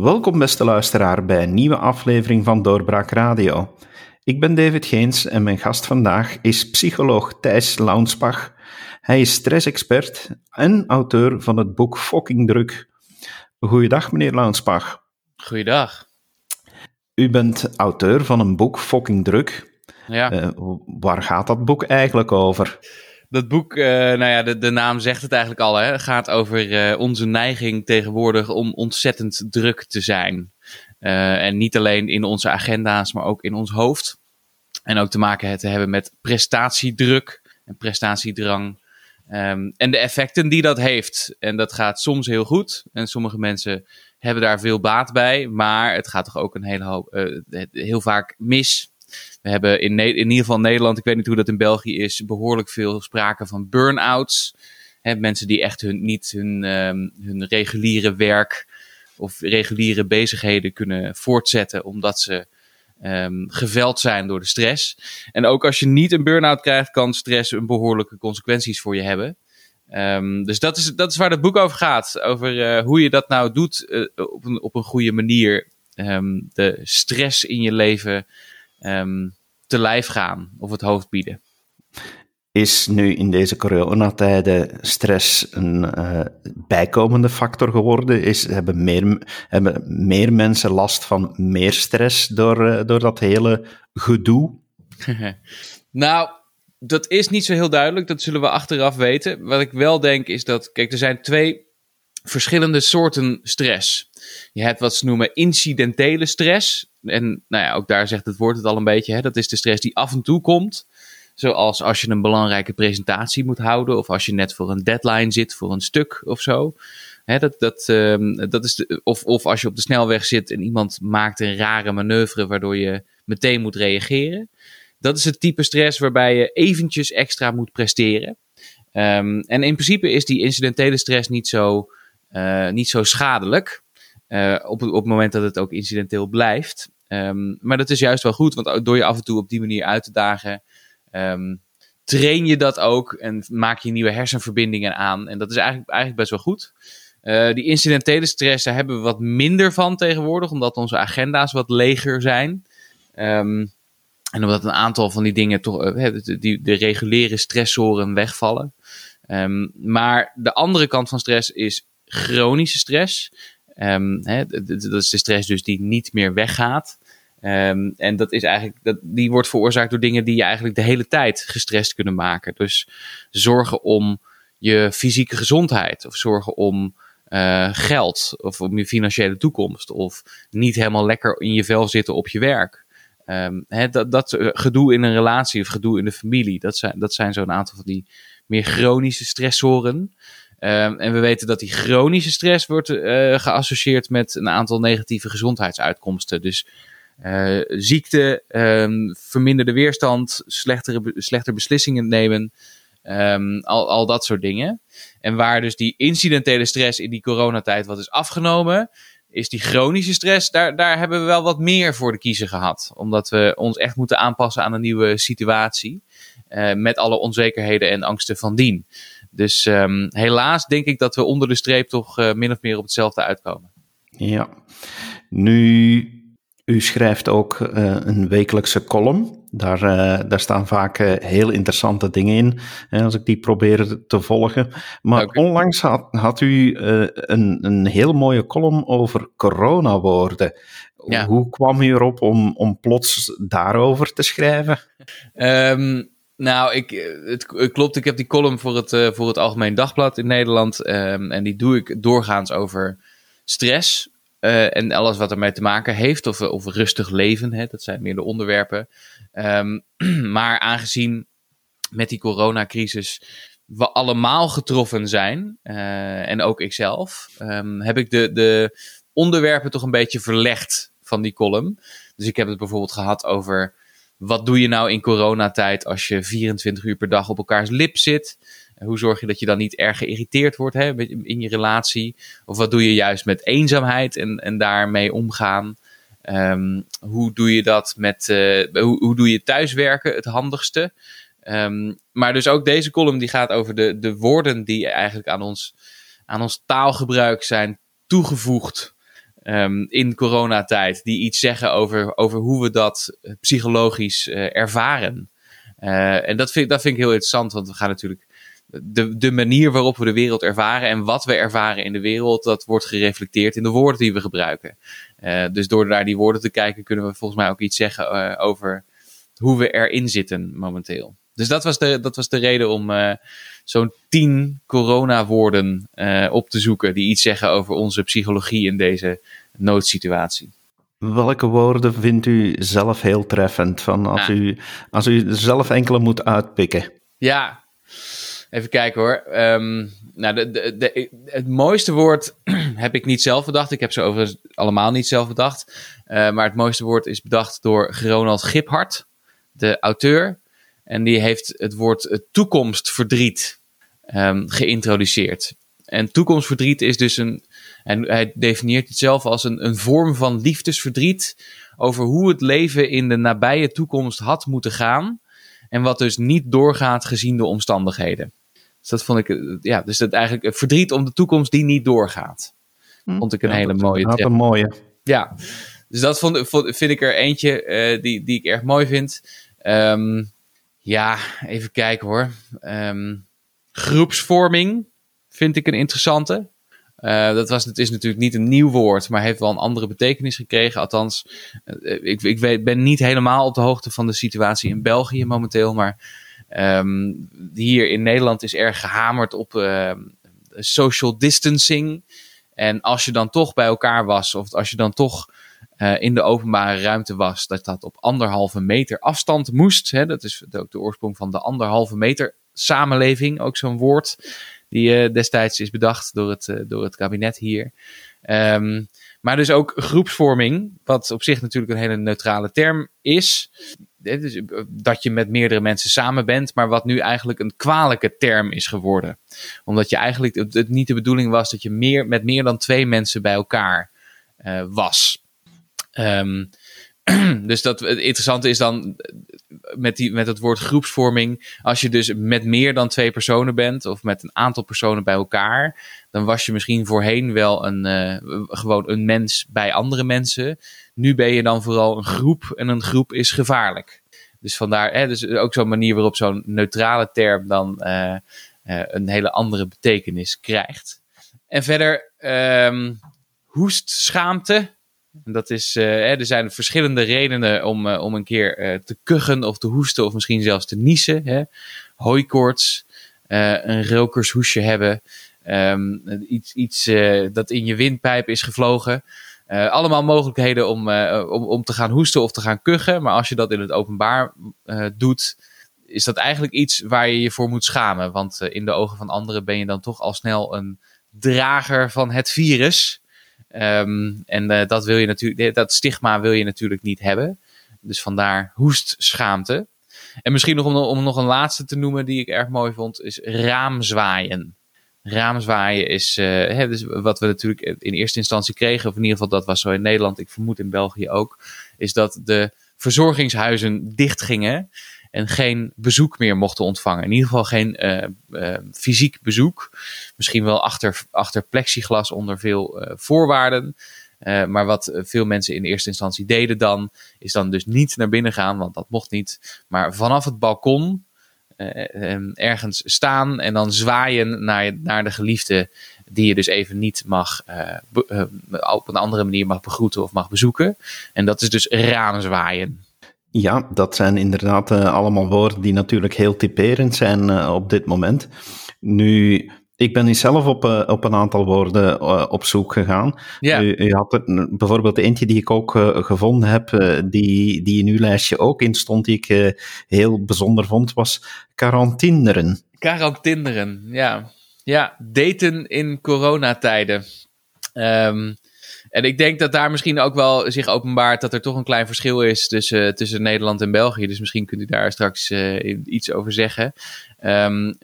Welkom beste luisteraar bij een nieuwe aflevering van Doorbraak Radio. Ik ben David Geens en mijn gast vandaag is psycholoog Thijs Launsbach. Hij is stressexpert en auteur van het boek Fucking Druk. Goeiedag meneer Launsbach. Goeiedag. U bent auteur van een boek Fucking Druk. Ja. Uh, waar gaat dat boek eigenlijk over? Dat boek, uh, nou ja, de, de naam zegt het eigenlijk al, hè, gaat over uh, onze neiging tegenwoordig om ontzettend druk te zijn. Uh, en niet alleen in onze agenda's, maar ook in ons hoofd. En ook te maken te hebben met prestatiedruk en prestatiedrang. Um, en de effecten die dat heeft. En dat gaat soms heel goed. En sommige mensen hebben daar veel baat bij. Maar het gaat toch ook een hele hoop, heel vaak mis. We hebben in, in ieder geval Nederland, ik weet niet hoe dat in België is, behoorlijk veel sprake van burn-outs. mensen die echt hun, niet hun, um, hun reguliere werk of reguliere bezigheden kunnen voortzetten omdat ze um, geveld zijn door de stress. En ook als je niet een burn-out krijgt, kan stress een behoorlijke consequenties voor je hebben. Um, dus dat is, dat is waar het boek over gaat. Over uh, hoe je dat nou doet uh, op, een, op een goede manier. De stress in je leven um, te lijf gaan of het hoofd bieden. Is nu in deze coronatijden stress een uh, bijkomende factor geworden? Is, hebben, meer, hebben meer mensen last van meer stress door, uh, door dat hele gedoe? nou, dat is niet zo heel duidelijk. Dat zullen we achteraf weten. Wat ik wel denk is dat, kijk, er zijn twee verschillende soorten stress. Je hebt wat ze noemen incidentele stress. En nou ja, ook daar zegt het woord het al een beetje. Hè? Dat is de stress die af en toe komt. Zoals als je een belangrijke presentatie moet houden. Of als je net voor een deadline zit voor een stuk of zo. Hè, dat, dat, um, dat is de, of, of als je op de snelweg zit en iemand maakt een rare manoeuvre waardoor je meteen moet reageren. Dat is het type stress waarbij je eventjes extra moet presteren. Um, en in principe is die incidentele stress niet zo, uh, niet zo schadelijk. Uh, op, op het moment dat het ook incidenteel blijft. Um, maar dat is juist wel goed, want door je af en toe op die manier uit te dagen, um, train je dat ook en maak je nieuwe hersenverbindingen aan. En dat is eigenlijk, eigenlijk best wel goed. Uh, die incidentele stress, daar hebben we wat minder van tegenwoordig, omdat onze agenda's wat leger zijn. Um, en omdat een aantal van die dingen toch, uh, die, de reguliere stressoren wegvallen. Maar de andere kant van stress is chronische stress. Hè, dat is de stress dus die niet meer weggaat. Um, en dat is eigenlijk, dat, die wordt veroorzaakt door dingen die je eigenlijk de hele tijd gestrest kunnen maken. Dus zorgen om je fysieke gezondheid, of zorgen om uh, geld, of om je financiële toekomst, of niet helemaal lekker in je vel zitten op je werk. Hè, dat, dat gedoe in een relatie of gedoe in de familie, dat zijn, dat zijn zo'n aantal van die meer chronische stressoren. Um, en we weten dat die chronische stress wordt uh, geassocieerd met een aantal negatieve gezondheidsuitkomsten. Dus uh, ziekte, um, verminderde weerstand, slechtere, slechter beslissingen nemen, um, al, al dat soort dingen. En waar dus die incidentele stress in die coronatijd wat is afgenomen, is die chronische stress, daar, daar hebben we wel wat meer voor de kiezer gehad. Omdat we ons echt moeten aanpassen aan een nieuwe situatie. Uh, met alle onzekerheden en angsten van dien. Dus um, helaas denk ik dat we onder de streep toch uh, min of meer op hetzelfde uitkomen. Ja, nu, u schrijft ook uh, een wekelijkse column. Daar, uh, daar staan vaak heel interessante dingen in, hè, als ik die probeer te volgen. Maar okay. onlangs had, had u een, een heel mooie column over coronawoorden. Ja. Hoe kwam u erop om, om plots daarover te schrijven? Um, nou, ik, het, het, klopt. Ik heb die column voor het, uh, voor het Algemeen Dagblad in Nederland. Um, en die doe ik doorgaans over stress. Uh, en alles wat ermee te maken heeft. Of, of rustig leven. Hè, dat zijn meer de onderwerpen. Um, maar aangezien met die coronacrisis we allemaal getroffen zijn. En ook ikzelf. Um, heb ik de, de onderwerpen toch een beetje verlegd van die column. Dus ik heb het bijvoorbeeld gehad over wat doe je nou in coronatijd als je 24 uur per dag op elkaars lip zit? Hoe zorg je dat je dan niet erg geïrriteerd wordt hè, in je relatie? Of wat doe je juist met eenzaamheid en, en daarmee omgaan? Um, hoe doe je dat met, uh, hoe, hoe doe je thuiswerken het handigste? Um, maar dus ook deze column die gaat over de, de woorden die eigenlijk aan ons, aan ons taalgebruik zijn toegevoegd um, in coronatijd die iets zeggen over, over hoe we dat psychologisch uh, ervaren. Uh, en dat vind, dat vind ik heel interessant, want we gaan natuurlijk de, de manier waarop we de wereld ervaren en wat we ervaren in de wereld, dat wordt gereflecteerd in de woorden die we gebruiken. Dus door naar die woorden te kijken, kunnen we volgens mij ook iets zeggen over hoe we erin zitten momenteel. Dus dat was de, dat was de reden om uh, zo'n tien corona-woorden op te zoeken die iets zeggen over onze psychologie in deze noodsituatie. Welke woorden vindt u zelf heel treffend? Van als, u, als u zelf enkele moet uitpikken. Ja, Even kijken hoor. Um, nou, de, de, de, het mooiste woord heb ik niet zelf bedacht. Ik heb ze overigens allemaal niet zelf bedacht. Uh, maar het mooiste woord is bedacht door Ronald Giphart, de auteur. En die heeft het woord toekomstverdriet um, geïntroduceerd. En toekomstverdriet is dus een. En hij definieert het zelf als een, een vorm van liefdesverdriet. Over hoe het leven in de nabije toekomst had moeten gaan. En wat dus niet doorgaat gezien de omstandigheden. Dus dat vond ik, eh, ja, dus dat eigenlijk verdriet om de toekomst die niet doorgaat. Hm. Vond ik een hele mooie. Had een mooie. Ja, dus dat vond, vond, vind ik er eentje uh, die, die ik erg mooi vind. Um, ja, even kijken hoor. Um, groepsvorming vind ik een interessante. Uh, dat was, het is natuurlijk niet een nieuw woord, maar heeft wel een andere betekenis gekregen. Althans, uh, ik, ik weet, ben niet helemaal op de hoogte van de situatie in België momenteel. Maar Um, hier in Nederland is erg gehamerd op uh, social distancing. En als je dan toch bij elkaar was, of als je dan toch uh, in de openbare ruimte was, dat dat op anderhalve meter afstand moest. Hè? Dat is ook de oorsprong van de anderhalve meter samenleving, ook zo'n woord die uh, destijds is bedacht door het, uh, door het kabinet hier. Um, maar dus ook groepsvorming, wat op zich natuurlijk een hele neutrale term is. Dus eh, dat je met meerdere mensen samen bent, maar wat nu eigenlijk een kwalijke term is geworden. Omdat je eigenlijk het, niet de bedoeling was dat je meer, met meer dan twee mensen bij elkaar was. Um, dus dat, het interessante is dan met, die, met het woord groepsvorming. Als je dus met meer dan twee personen bent, of met een aantal personen bij elkaar, dan was je misschien voorheen wel een, uh, gewoon een mens bij andere mensen. Nu ben je dan vooral een groep en een groep is gevaarlijk. Dus vandaar, hè, dus ook zo'n manier waarop zo'n neutrale term dan uh, uh, een hele andere betekenis krijgt. En verder, um, hoestschaamte. Dat is, uh, er zijn verschillende redenen om, uh, om een keer uh, te kuchen of te hoesten of misschien zelfs te niezen. Hè. Hooikoorts, een rokershoesje hebben, um, iets, iets dat in je windpijp is gevlogen. allemaal mogelijkheden om, om, om te gaan hoesten of te gaan kuchen. Maar als je dat in het openbaar doet, is dat eigenlijk iets waar je je voor moet schamen. Want in de ogen van anderen ben je dan toch al snel een drager van het virus. Um, en uh, dat wil je natuurlijk, dat stigma wil je natuurlijk niet hebben. Dus vandaar hoestschaamte. En misschien nog om, nog een laatste te noemen die ik erg mooi vond, is raamzwaaien. Raamzwaaien is uh, hè, dus wat we natuurlijk in eerste instantie kregen, of in ieder geval dat was zo in Nederland, ik vermoed in België ook, is dat de verzorgingshuizen dichtgingen en geen bezoek meer mochten ontvangen. In ieder geval geen uh, uh, fysiek bezoek. Misschien wel achter, achter plexiglas onder veel uh, voorwaarden. maar wat veel mensen in eerste instantie deden dan, is dan dus niet naar binnen gaan, want dat mocht niet. Maar vanaf het balkon ergens staan en dan zwaaien naar, naar de geliefde die je dus even niet mag, op een andere manier mag begroeten of mag bezoeken. En dat is dus raamzwaaien. Ja, dat zijn inderdaad uh, allemaal woorden die natuurlijk heel typerend zijn uh, op dit moment. Nu, ik ben zelf op, uh, op een aantal woorden op zoek gegaan. Ja. U, u, had er, bijvoorbeeld eentje die ik ook gevonden heb, die, die in uw lijstje ook in stond, die ik heel bijzonder vond, was quarantineren. Quarantineren, ja. Ja, daten in coronatijden. Um, en ik denk dat daar misschien ook wel zich openbaart dat er toch een klein verschil is tussen, tussen Nederland en België. Dus misschien kunt u daar straks uh, iets over zeggen. Um,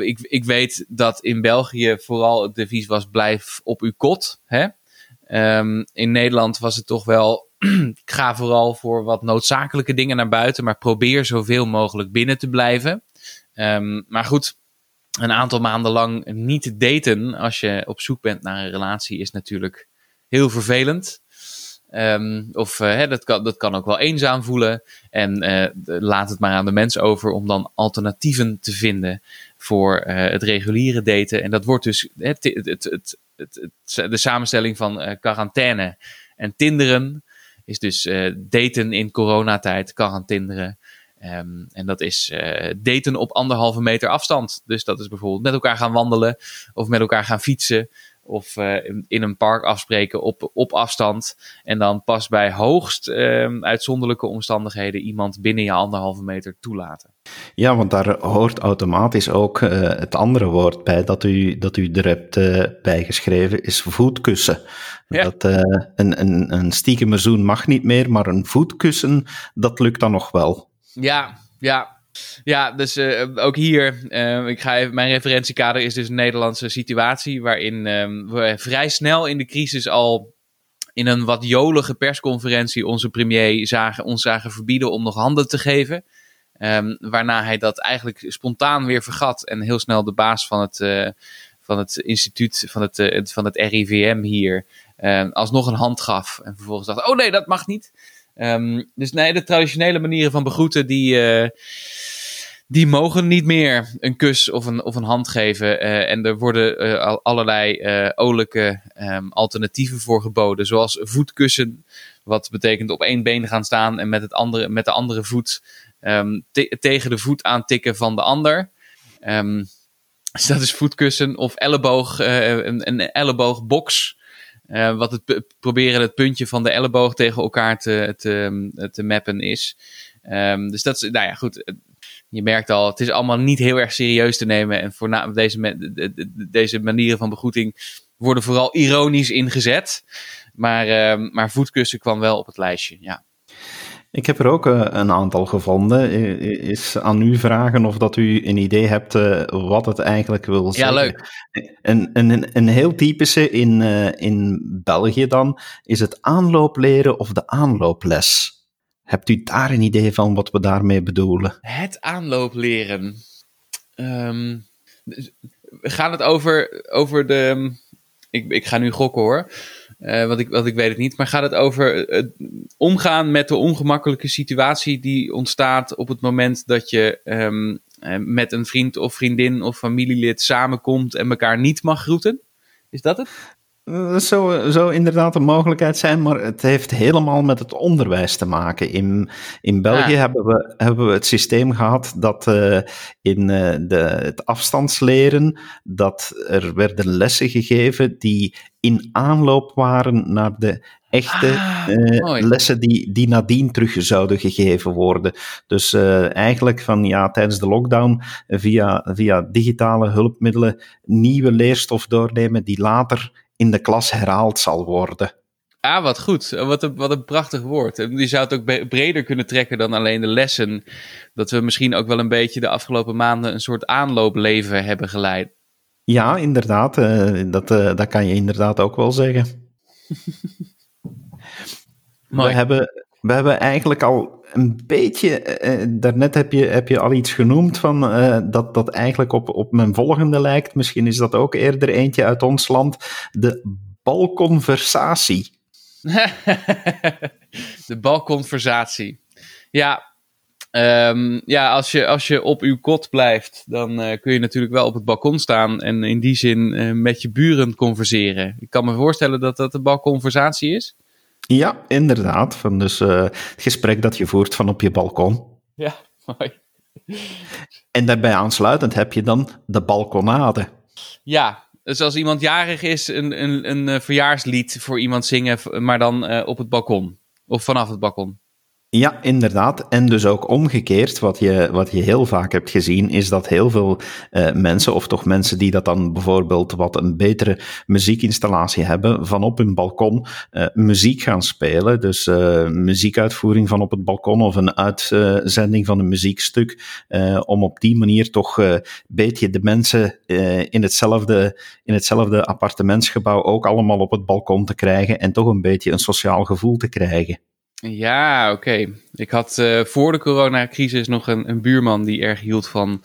ik, ik weet dat in België vooral het devies was: blijf op uw kot. Hè? Um, in Nederland was het toch wel. ga vooral voor wat noodzakelijke dingen naar buiten, maar probeer zoveel mogelijk binnen te blijven. Um, maar goed, een aantal maanden lang niet daten als je op zoek bent naar een relatie is natuurlijk heel vervelend. Ehm, of hè, dat, kan, dat kan ook wel eenzaam voelen. En laat het maar aan de mens over om dan alternatieven te vinden voor het reguliere daten. En dat wordt dus het, het, het, de samenstelling van quarantaine en tinderen. Is dus daten in coronatijd, quarantinderen. Um, en dat is daten op anderhalve meter afstand. Dus dat is bijvoorbeeld met elkaar gaan wandelen of met elkaar gaan fietsen. Of uh, in, in, een park afspreken op, op afstand. En dan pas bij hoogst um, uitzonderlijke omstandigheden iemand binnen je anderhalve meter toelaten. Ja, want daar hoort automatisch ook uh, het andere woord bij dat u, dat u er hebt uh, bijgeschreven, is voetkussen. Ja. Dat, een, een, een stiekeme zoen mag niet meer, maar een voetkussen, dat lukt dan nog wel. Ja, ja. Ja, dus uh, ook hier, uh, ik ga mijn referentiekader is dus een Nederlandse situatie waarin uh, we vrij snel in de crisis al in een wat jolige persconferentie onze premier zagen, ons zagen verbieden om nog handen te geven. Um, waarna hij dat eigenlijk spontaan weer vergat en heel snel de baas van het, uh, van het instituut, van het, van het RIVM hier, alsnog een hand gaf. En vervolgens dacht, oh nee, dat mag niet. Um, dus nee, de traditionele manieren van begroeten, die, uh, die mogen niet meer een kus of een, of een hand geven. Uh, en er worden uh, allerlei olijke um, alternatieven voor geboden, zoals voetkussen, wat betekent op één been gaan staan en met, het andere, met de andere voet te tegen de voet aantikken van de ander. dus dat is voetkussen of elleboog, een, een elleboogbox. Uh, wat het proberen het puntje van de elleboog tegen elkaar te, te, te mappen is. Um, dus dat is, nou ja, goed. Je merkt al, het is allemaal niet heel erg serieus te nemen. En voor deze, deze manieren van begroeting worden vooral ironisch ingezet. Maar, uh, maar voetkussen kwam wel op het lijstje, ja. Ik heb er ook uh, een aantal gevonden. Is aan u vragen of dat u een idee hebt uh, wat het eigenlijk wil zeggen. Ja, leuk. Een, een, een heel typische in, uh, in België dan is het aanloopleren of de aanlooples. Hebt u daar een idee van wat we daarmee bedoelen? Het aanloopleren. Um, we gaan het over, over de. Ik, ik ga nu gokken hoor. Uh, want, ik, want ik weet het niet. Maar gaat het over het omgaan met de ongemakkelijke situatie die ontstaat op het moment dat je um, met een vriend of vriendin of familielid samenkomt en elkaar niet mag groeten? Is dat het? Dat zou, zou inderdaad een mogelijkheid zijn, maar het heeft helemaal met het onderwijs te maken. In, in België ah. hebben, we, hebben we het systeem gehad dat uh, in uh, de, het afstandsleren, dat er werden lessen gegeven die in aanloop waren naar de echte ah, uh, lessen die, die nadien terug zouden gegeven worden. Dus uh, eigenlijk van ja, tijdens de lockdown via, via digitale hulpmiddelen nieuwe leerstof doornemen die later in de klas herhaald zal worden. Ah, wat goed. Wat een, wat een prachtig woord. Je zou het ook breder kunnen trekken dan alleen de lessen. Dat we misschien ook wel een beetje de afgelopen maanden een soort aanloopleven hebben geleid. Ja, inderdaad. Uh, dat, uh, dat kan je inderdaad ook wel zeggen. we, hebben, we hebben eigenlijk al een beetje. Uh, daarnet heb je, heb je al iets genoemd van dat dat eigenlijk op, op mijn volgende lijkt. Misschien is dat ook eerder eentje uit ons land. De balconversatie. de balconversatie. Ja, Um, ja, als je, als je op uw kot blijft, dan uh, kun je natuurlijk wel op het balkon staan en in die zin uh, met je buren converseren. Ik kan me voorstellen dat dat een balconversatie is. Ja, inderdaad. Van dus uh, het gesprek dat je voert van op je balkon. Ja, mooi. En daarbij aansluitend heb je dan de balkonade. Ja, dus als iemand jarig is, een, een, een verjaarslied voor iemand zingen, maar dan op het balkon. Of vanaf het balkon. Ja, inderdaad. En dus ook omgekeerd, wat je, wat je heel vaak hebt gezien, is dat heel veel uh, mensen, of toch mensen die dat dan bijvoorbeeld wat een betere muziekinstallatie hebben, van op hun balkon uh, muziek gaan spelen. Dus uh, muziekuitvoering van op het balkon of een uitzending van een muziekstuk, om op die manier toch een beetje de mensen in, hetzelfde, in hetzelfde appartementsgebouw ook allemaal op het balkon te krijgen en toch een beetje een sociaal gevoel te krijgen. Ja, oké. Ik had uh, voor de coronacrisis nog een, een, buurman die erg hield van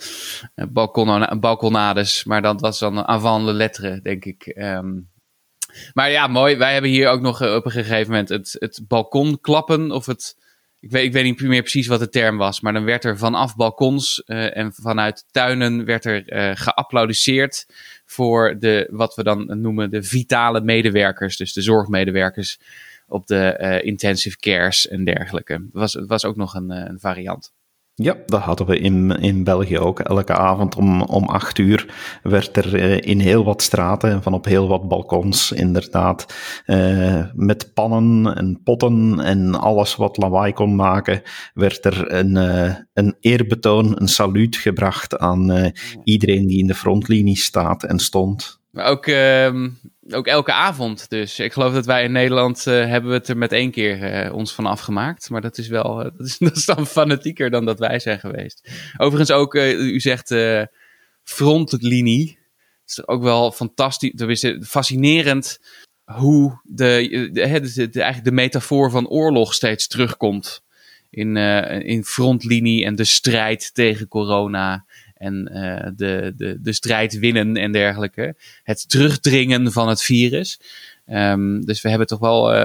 uh, balkon, balkonades. Maar dat was dan avant le lettre, denk ik. Um, Maar ja, mooi. Wij hebben hier ook nog eh, op een gegeven moment het, het balkon klappen. Of het. Ik weet, ik weet niet meer precies wat de term was. Maar dan werd er vanaf balkons en vanuit tuinen werd er geapplaudisseerd voor de, wat we dan noemen, de vitale medewerkers. Dus de zorgmedewerkers op de uh, intensive cares en dergelijke. Het was, was ook nog een, een variant. Ja, dat hadden we in, in België ook. Elke avond om, om acht uur werd er uh, in heel wat straten en van op heel wat balkons inderdaad met pannen en potten en alles wat lawaai kon maken, werd er een, een eerbetoon, een saluut gebracht aan iedereen die in de frontlinie staat en stond. Maar ook, uh, ook elke avond dus. Ik geloof dat wij in Nederland uh, hebben we het er met één keer uh, ons van afgemaakt. Maar dat is wel, dat, is, dat is dan fanatieker dan dat wij zijn geweest. Overigens ook, u zegt frontlinie. Het is ook wel fantastisch, tenminste fascinerend hoe de, de, de, de, eigenlijk de metafoor van oorlog steeds terugkomt. In, in frontlinie en de strijd tegen corona en uh, de, de, de strijd winnen en dergelijke. Het terugdringen van het virus. Um, dus we hebben toch wel uh,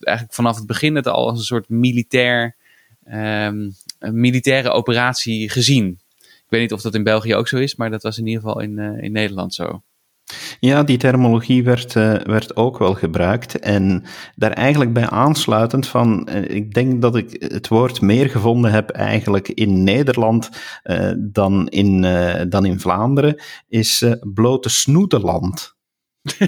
eigenlijk vanaf het begin het al als een soort militair, een militaire operatie gezien. Ik weet niet of dat in België ook zo is, maar dat was in ieder geval in, uh, in Nederland zo. Ja, die terminologie werd, uh, werd ook wel gebruikt. En daar eigenlijk bij aansluitend van, uh, ik denk dat ik het woord meer gevonden heb eigenlijk in Nederland uh, dan, in, dan in Vlaanderen, is blote snoetenland.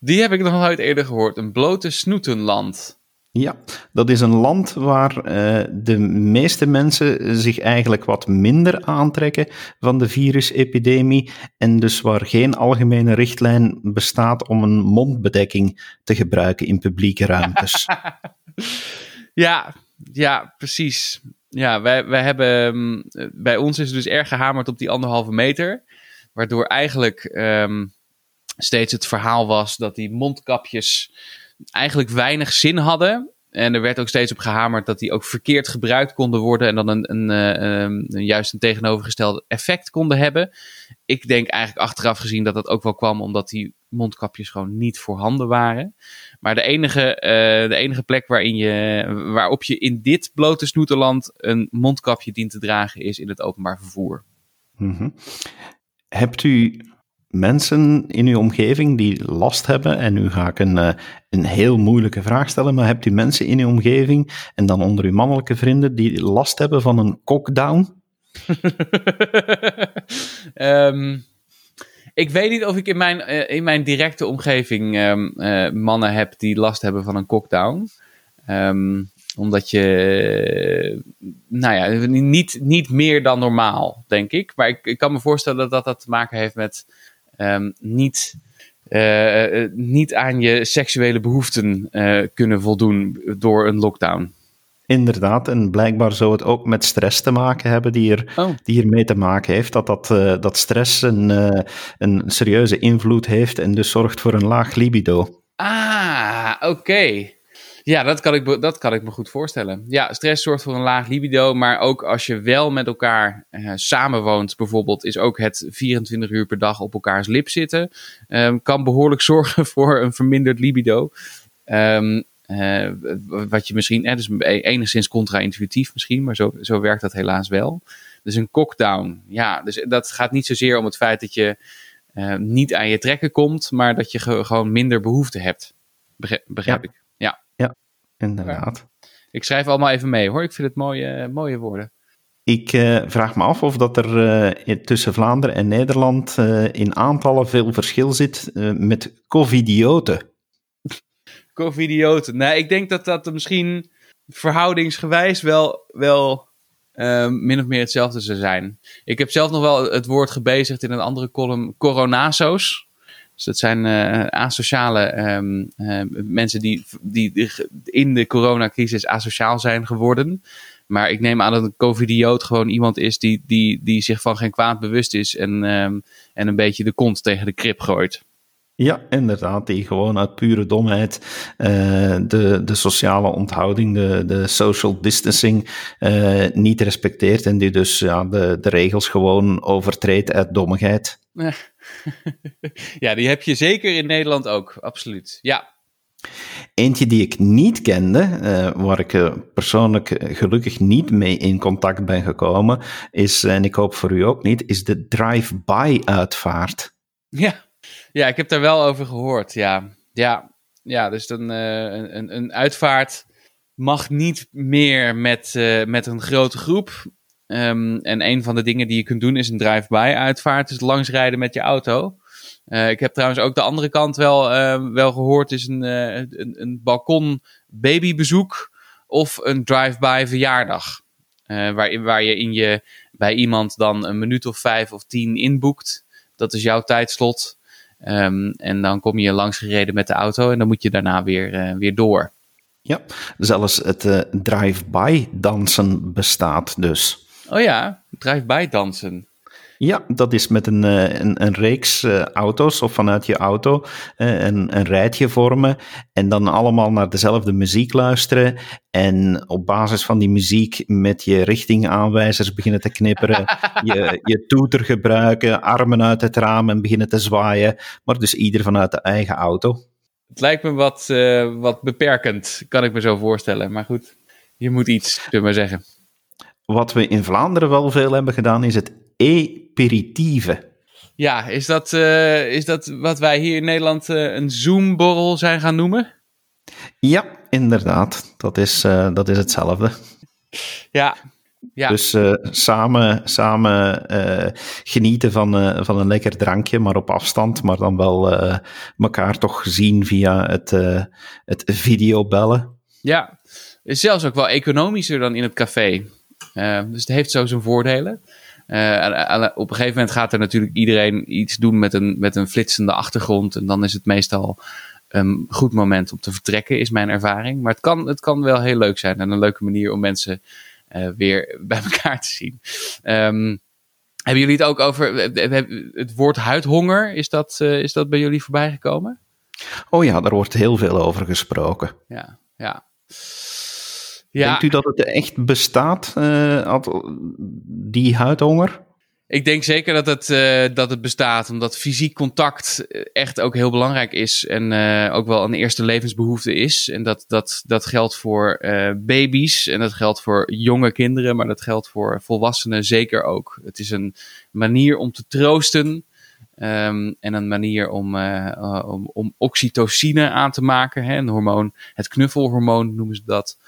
die heb ik nog nooit eerder gehoord, een blote snoetenland. Ja, dat is een land waar uh, de meeste mensen zich eigenlijk wat minder aantrekken van de virusepidemie en dus waar geen algemene richtlijn bestaat om een mondbedekking te gebruiken in publieke ruimtes. ja, ja, precies. Ja, wij, wij hebben, um, bij ons is het dus erg gehamerd op die anderhalve meter, waardoor eigenlijk um, steeds het verhaal was dat die mondkapjes eigenlijk weinig zin hadden. En er werd ook steeds op gehamerd dat die ook verkeerd gebruikt konden worden en dan een, een, een, een, juist een tegenovergestelde effect konden hebben. Ik denk eigenlijk achteraf gezien dat dat ook wel kwam omdat die mondkapjes gewoon niet voorhanden waren. Maar de enige, uh, de enige plek waarin je, waarop je in dit blote snoeterland een mondkapje dient te dragen is in het openbaar vervoer. Mm. Hebt u mensen in uw omgeving die last hebben, en nu ga ik een, uh, een heel moeilijke vraag stellen, maar hebt u mensen in uw omgeving, en dan onder uw mannelijke vrienden, die last hebben van een cockdown? um, ik weet niet of ik in mijn, uh, in mijn directe omgeving um, uh, mannen heb die last hebben van een cockdown. Um, omdat je, nou ja, niet, niet meer dan normaal, denk ik. Maar ik, ik kan me voorstellen dat dat te maken heeft met um, niet, uh, niet aan je seksuele behoeften uh, kunnen voldoen door een lockdown. Inderdaad, en blijkbaar zou het ook met stress te maken hebben die, er, oh. die ermee te maken heeft. Dat, dat, uh, dat stress een, een serieuze invloed heeft en dus zorgt voor een laag libido. Ah, oké. Okay. Ja, dat kan, ik, dat kan ik me goed voorstellen. Ja, stress zorgt voor een laag libido, maar ook als je wel met elkaar uh, samenwoont, bijvoorbeeld, is ook het 24 uur per dag op elkaars lip zitten, um, kan behoorlijk zorgen voor een verminderd libido. Um, uh, wat je misschien, eh, dus enigszins contra-intuïtief misschien, maar zo, zo werkt dat helaas wel. Dus een cockdown, ja, dus dat gaat niet zozeer om het feit dat je uh, niet aan je trekken komt, maar dat je ge gewoon minder behoefte hebt. Begrijp, begrijp ja. ik. Inderdaad. Ik schrijf allemaal even mee hoor. Ik vind het mooie, mooie woorden. Ik uh, vraag me af of dat er uh, tussen Vlaanderen en Nederland uh, in aantallen veel verschil zit met covidioten. covidioten. Nee, ik denk dat dat misschien verhoudingsgewijs wel, wel min of meer hetzelfde zou zijn. Ik heb zelf nog wel het woord gebezigd in een andere column, coronaso's. Dus dat zijn uh, asociale um, uh, mensen die, die in de coronacrisis asociaal zijn geworden. Maar ik neem aan dat een covidioot gewoon iemand is die, die, die zich van geen kwaad bewust is en, um, en een beetje de kont tegen de krip gooit. Ja, inderdaad, die gewoon uit pure domheid uh, de, de sociale onthouding, de, de social distancing uh, niet respecteert en die dus ja, de, de regels gewoon overtreedt uit dommigheid. ja, die heb je zeker in Nederland ook, absoluut. Ja, Eentje die ik niet kende, uh, waar ik uh, persoonlijk gelukkig niet mee in contact ben gekomen, is, en ik hoop voor u ook niet, is de drive-by uitvaart. Ja. Ja, ik heb daar wel over gehoord, ja. Ja, ja dus dan, uh, een, een uitvaart mag niet meer met, met een grote groep. Um, en een van de dingen die je kunt doen is een drive-by uitvaart, dus langsrijden met je auto. Uh, ik heb trouwens ook de andere kant wel, wel gehoord. is een, een, een balkon babybezoek of een drive-by verjaardag. waar, waar je, in je bij iemand dan een minuut of vijf of tien inboekt. Dat is jouw tijdslot. Um, en dan kom je langs gereden met de auto en dan moet je daarna weer, weer door. Ja, zelfs het drive-by dansen bestaat dus. Oh ja, drive-by dansen. Ja, dat is met een, eh, een, een reeks uh, auto's of vanuit je auto uh, een, een rijtje vormen en dan allemaal naar dezelfde muziek luisteren en op basis van die muziek met je richtingaanwijzers beginnen te knipperen, je, je toeter gebruiken, armen uit het raam en beginnen te zwaaien, maar dus ieder vanuit de eigen auto. Het lijkt me wat, wat beperkend, kan ik me zo voorstellen, maar goed, je moet iets, zullen we maar zeggen. Wat we in Vlaanderen wel veel hebben gedaan, is het aperitieve. Ja, is dat, uh, is dat wat wij hier in Nederland uh, een Zoom-borrel zijn gaan noemen? Ja, inderdaad. Dat is, uh, dat is hetzelfde. Ja. ja. Dus samen, samen genieten van, van een lekker drankje, maar op afstand, maar dan wel elkaar toch zien via het, het videobellen. Ja, is zelfs ook wel economischer dan in het café. dus het heeft zo zijn voordelen. Uh, op een gegeven moment gaat er natuurlijk iedereen iets doen met een, met een flitsende achtergrond. En dan is het meestal een goed moment om te vertrekken, is mijn ervaring. Maar het kan, het kan wel heel leuk zijn en een leuke manier om mensen uh, weer bij elkaar te zien. Um, hebben jullie het ook over het woord huidhonger? Is dat, uh, is dat bij jullie voorbij gekomen? Oh ja, daar wordt heel veel over gesproken. Ja, ja. Ja. Denkt u dat het echt bestaat, uh, die huidhonger? Ik denk zeker dat het, uh, dat het bestaat, omdat fysiek contact echt ook heel belangrijk is en uh, ook wel een eerste levensbehoefte is. En dat, dat, dat geldt voor baby's en dat geldt voor jonge kinderen, maar dat geldt voor volwassenen zeker ook. Het is een manier om te troosten um, en een manier om, om, om oxytocine aan te maken, hè, een hormoon, het knuffelhormoon noemen ze dat.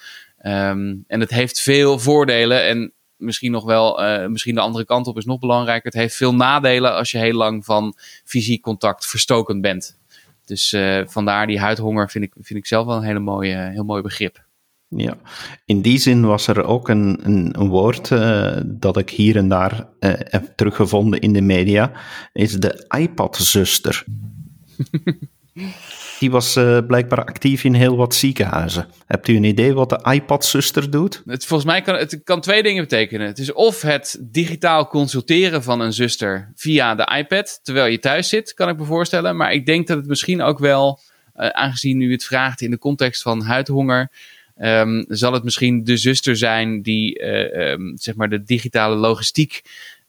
Um, en het heeft veel voordelen en misschien nog wel, uh, misschien de andere kant op is nog belangrijker. Het heeft veel nadelen als je heel lang van fysiek contact verstoken bent. Dus uh, vandaar die huidhonger vind ik, vind ik zelf wel een hele mooie, heel mooi begrip. Ja, in die zin was er ook een, een, een woord uh, dat ik hier en daar heb teruggevonden in de media, is de iPad-zuster. Die was uh, blijkbaar actief in heel wat ziekenhuizen. Hebt u een idee wat de iPad-zuster doet? Het, volgens mij kan het kan twee dingen betekenen. Het is of het digitaal consulteren van een zuster via de iPad, terwijl je thuis zit, kan ik me voorstellen. Maar ik denk dat het misschien ook wel, uh, aangezien u het vraagt in de context van huidhonger, um, zal het misschien de zuster zijn die uh, um, zeg maar de digitale logistiek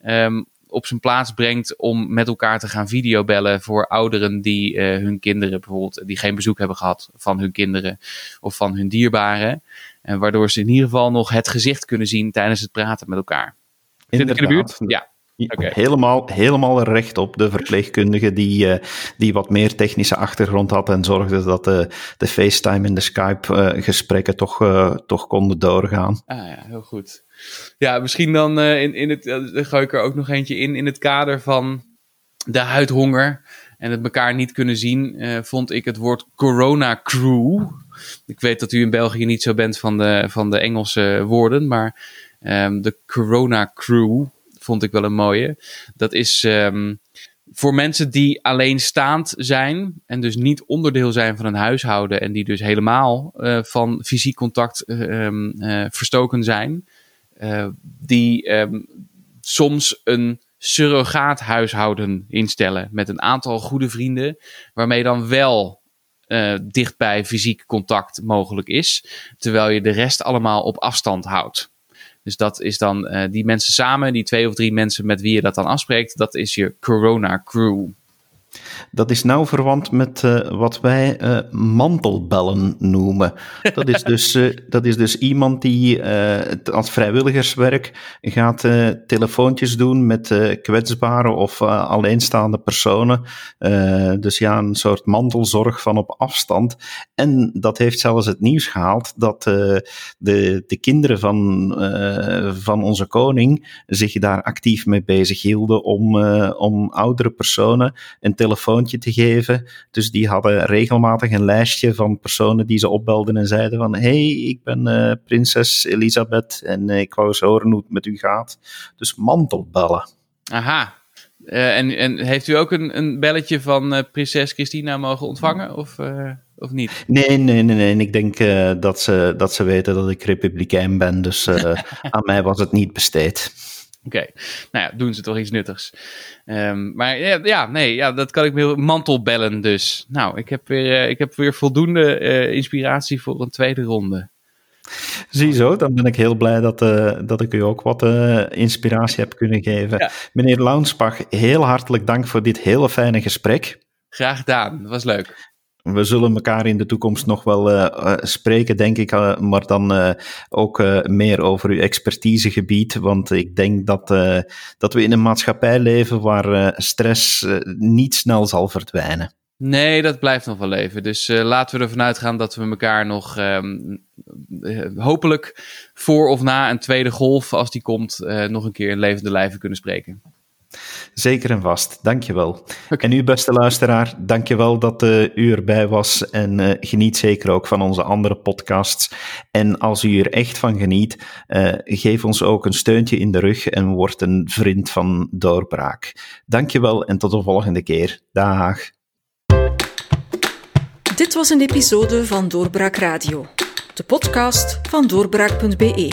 um, op zijn plaats brengt om met elkaar te gaan videobellen voor ouderen die uh, hun kinderen bijvoorbeeld, die geen bezoek hebben gehad van hun kinderen of van hun dierbaren. En waardoor ze in ieder geval nog het gezicht kunnen zien tijdens het praten met elkaar. Ik in de buurt? Ja. Okay. Helemaal, helemaal recht op de verpleegkundige die, uh, die wat meer technische achtergrond had en zorgde dat de, de FaceTime en de Skype-gesprekken uh, toch, uh, toch konden doorgaan. Ah ja, heel goed. Ja, misschien dan in, in het, gooi ik er ook nog eentje in, in het kader van de huidhonger en het elkaar niet kunnen zien, vond ik het woord corona crew. Ik weet dat u in België niet zo bent van de, van de Engelse woorden, maar um, de corona crew vond ik wel een mooie. Dat is um, voor mensen die alleenstaand zijn en dus niet onderdeel zijn van een huishouden en die dus helemaal uh, van fysiek contact um, uh, verstoken zijn, die um, soms een surrogaathuishouden instellen met een aantal goede vrienden, waarmee dan wel dichtbij fysiek contact mogelijk is, terwijl je de rest allemaal op afstand houdt. Dus dat is dan uh, die mensen samen, die twee of drie mensen met wie je dat dan afspreekt, dat is je corona crew. Dat is nauw verwant met uh, wat wij uh, mantelbellen noemen. Dat is dus, uh, dat is dus iemand die als vrijwilligerswerk gaat telefoontjes doen met kwetsbare of alleenstaande personen. dus ja, een soort mantelzorg van op afstand. En dat heeft zelfs het nieuws gehaald dat de, de kinderen van, van onze koning zich daar actief mee bezig hielden om, om oudere personen een telefoontje te geven. Dus die hadden regelmatig een lijstje van personen die ze opbelden en zeiden van hey, ik ben uh, prinses Elisabeth en uh, ik wou eens horen hoe het met u gaat. Dus mantelbellen. Aha. Uh, en, en heeft u ook een, een belletje van prinses Christina mogen ontvangen of, of niet? Nee, nee, nee, nee. Ik denk dat, ze, dat ze weten dat ik republikein ben, dus aan mij was het niet besteed. Oké, nou ja, doen ze toch iets nuttigs. Um, maar ja, ja, nee, ja, dat kan ik me mantelbellen dus. Nou, ik heb weer, uh, ik heb weer voldoende uh, inspiratie voor een tweede ronde. Ziezo, dan ben ik heel blij dat, uh, dat ik u ook wat inspiratie heb kunnen geven. Ja. Meneer Launsbach, heel hartelijk dank voor dit hele fijne gesprek. Graag gedaan, dat was leuk. We zullen elkaar in de toekomst nog wel uh, spreken, denk ik, uh, maar dan ook meer over uw expertisegebied. Want ik denk dat, dat we in een maatschappij leven waar stress niet snel zal verdwijnen. Nee, dat blijft nog wel leven. Dus laten we ervan uitgaan dat we elkaar nog um, hopelijk voor of na een tweede golf, als die komt, nog een keer in levende lijven kunnen spreken. Zeker en vast, dankjewel. Okay. En u, beste luisteraar, dankjewel dat uh, u erbij was en uh, geniet zeker ook van onze andere podcasts. En als u er echt van geniet, uh, geef ons ook een steuntje in de rug en word een vriend van Doorbraak. Dankjewel en tot de volgende keer. Dag. Dit was een episode van Doorbraak Radio, de podcast van doorbraak.be.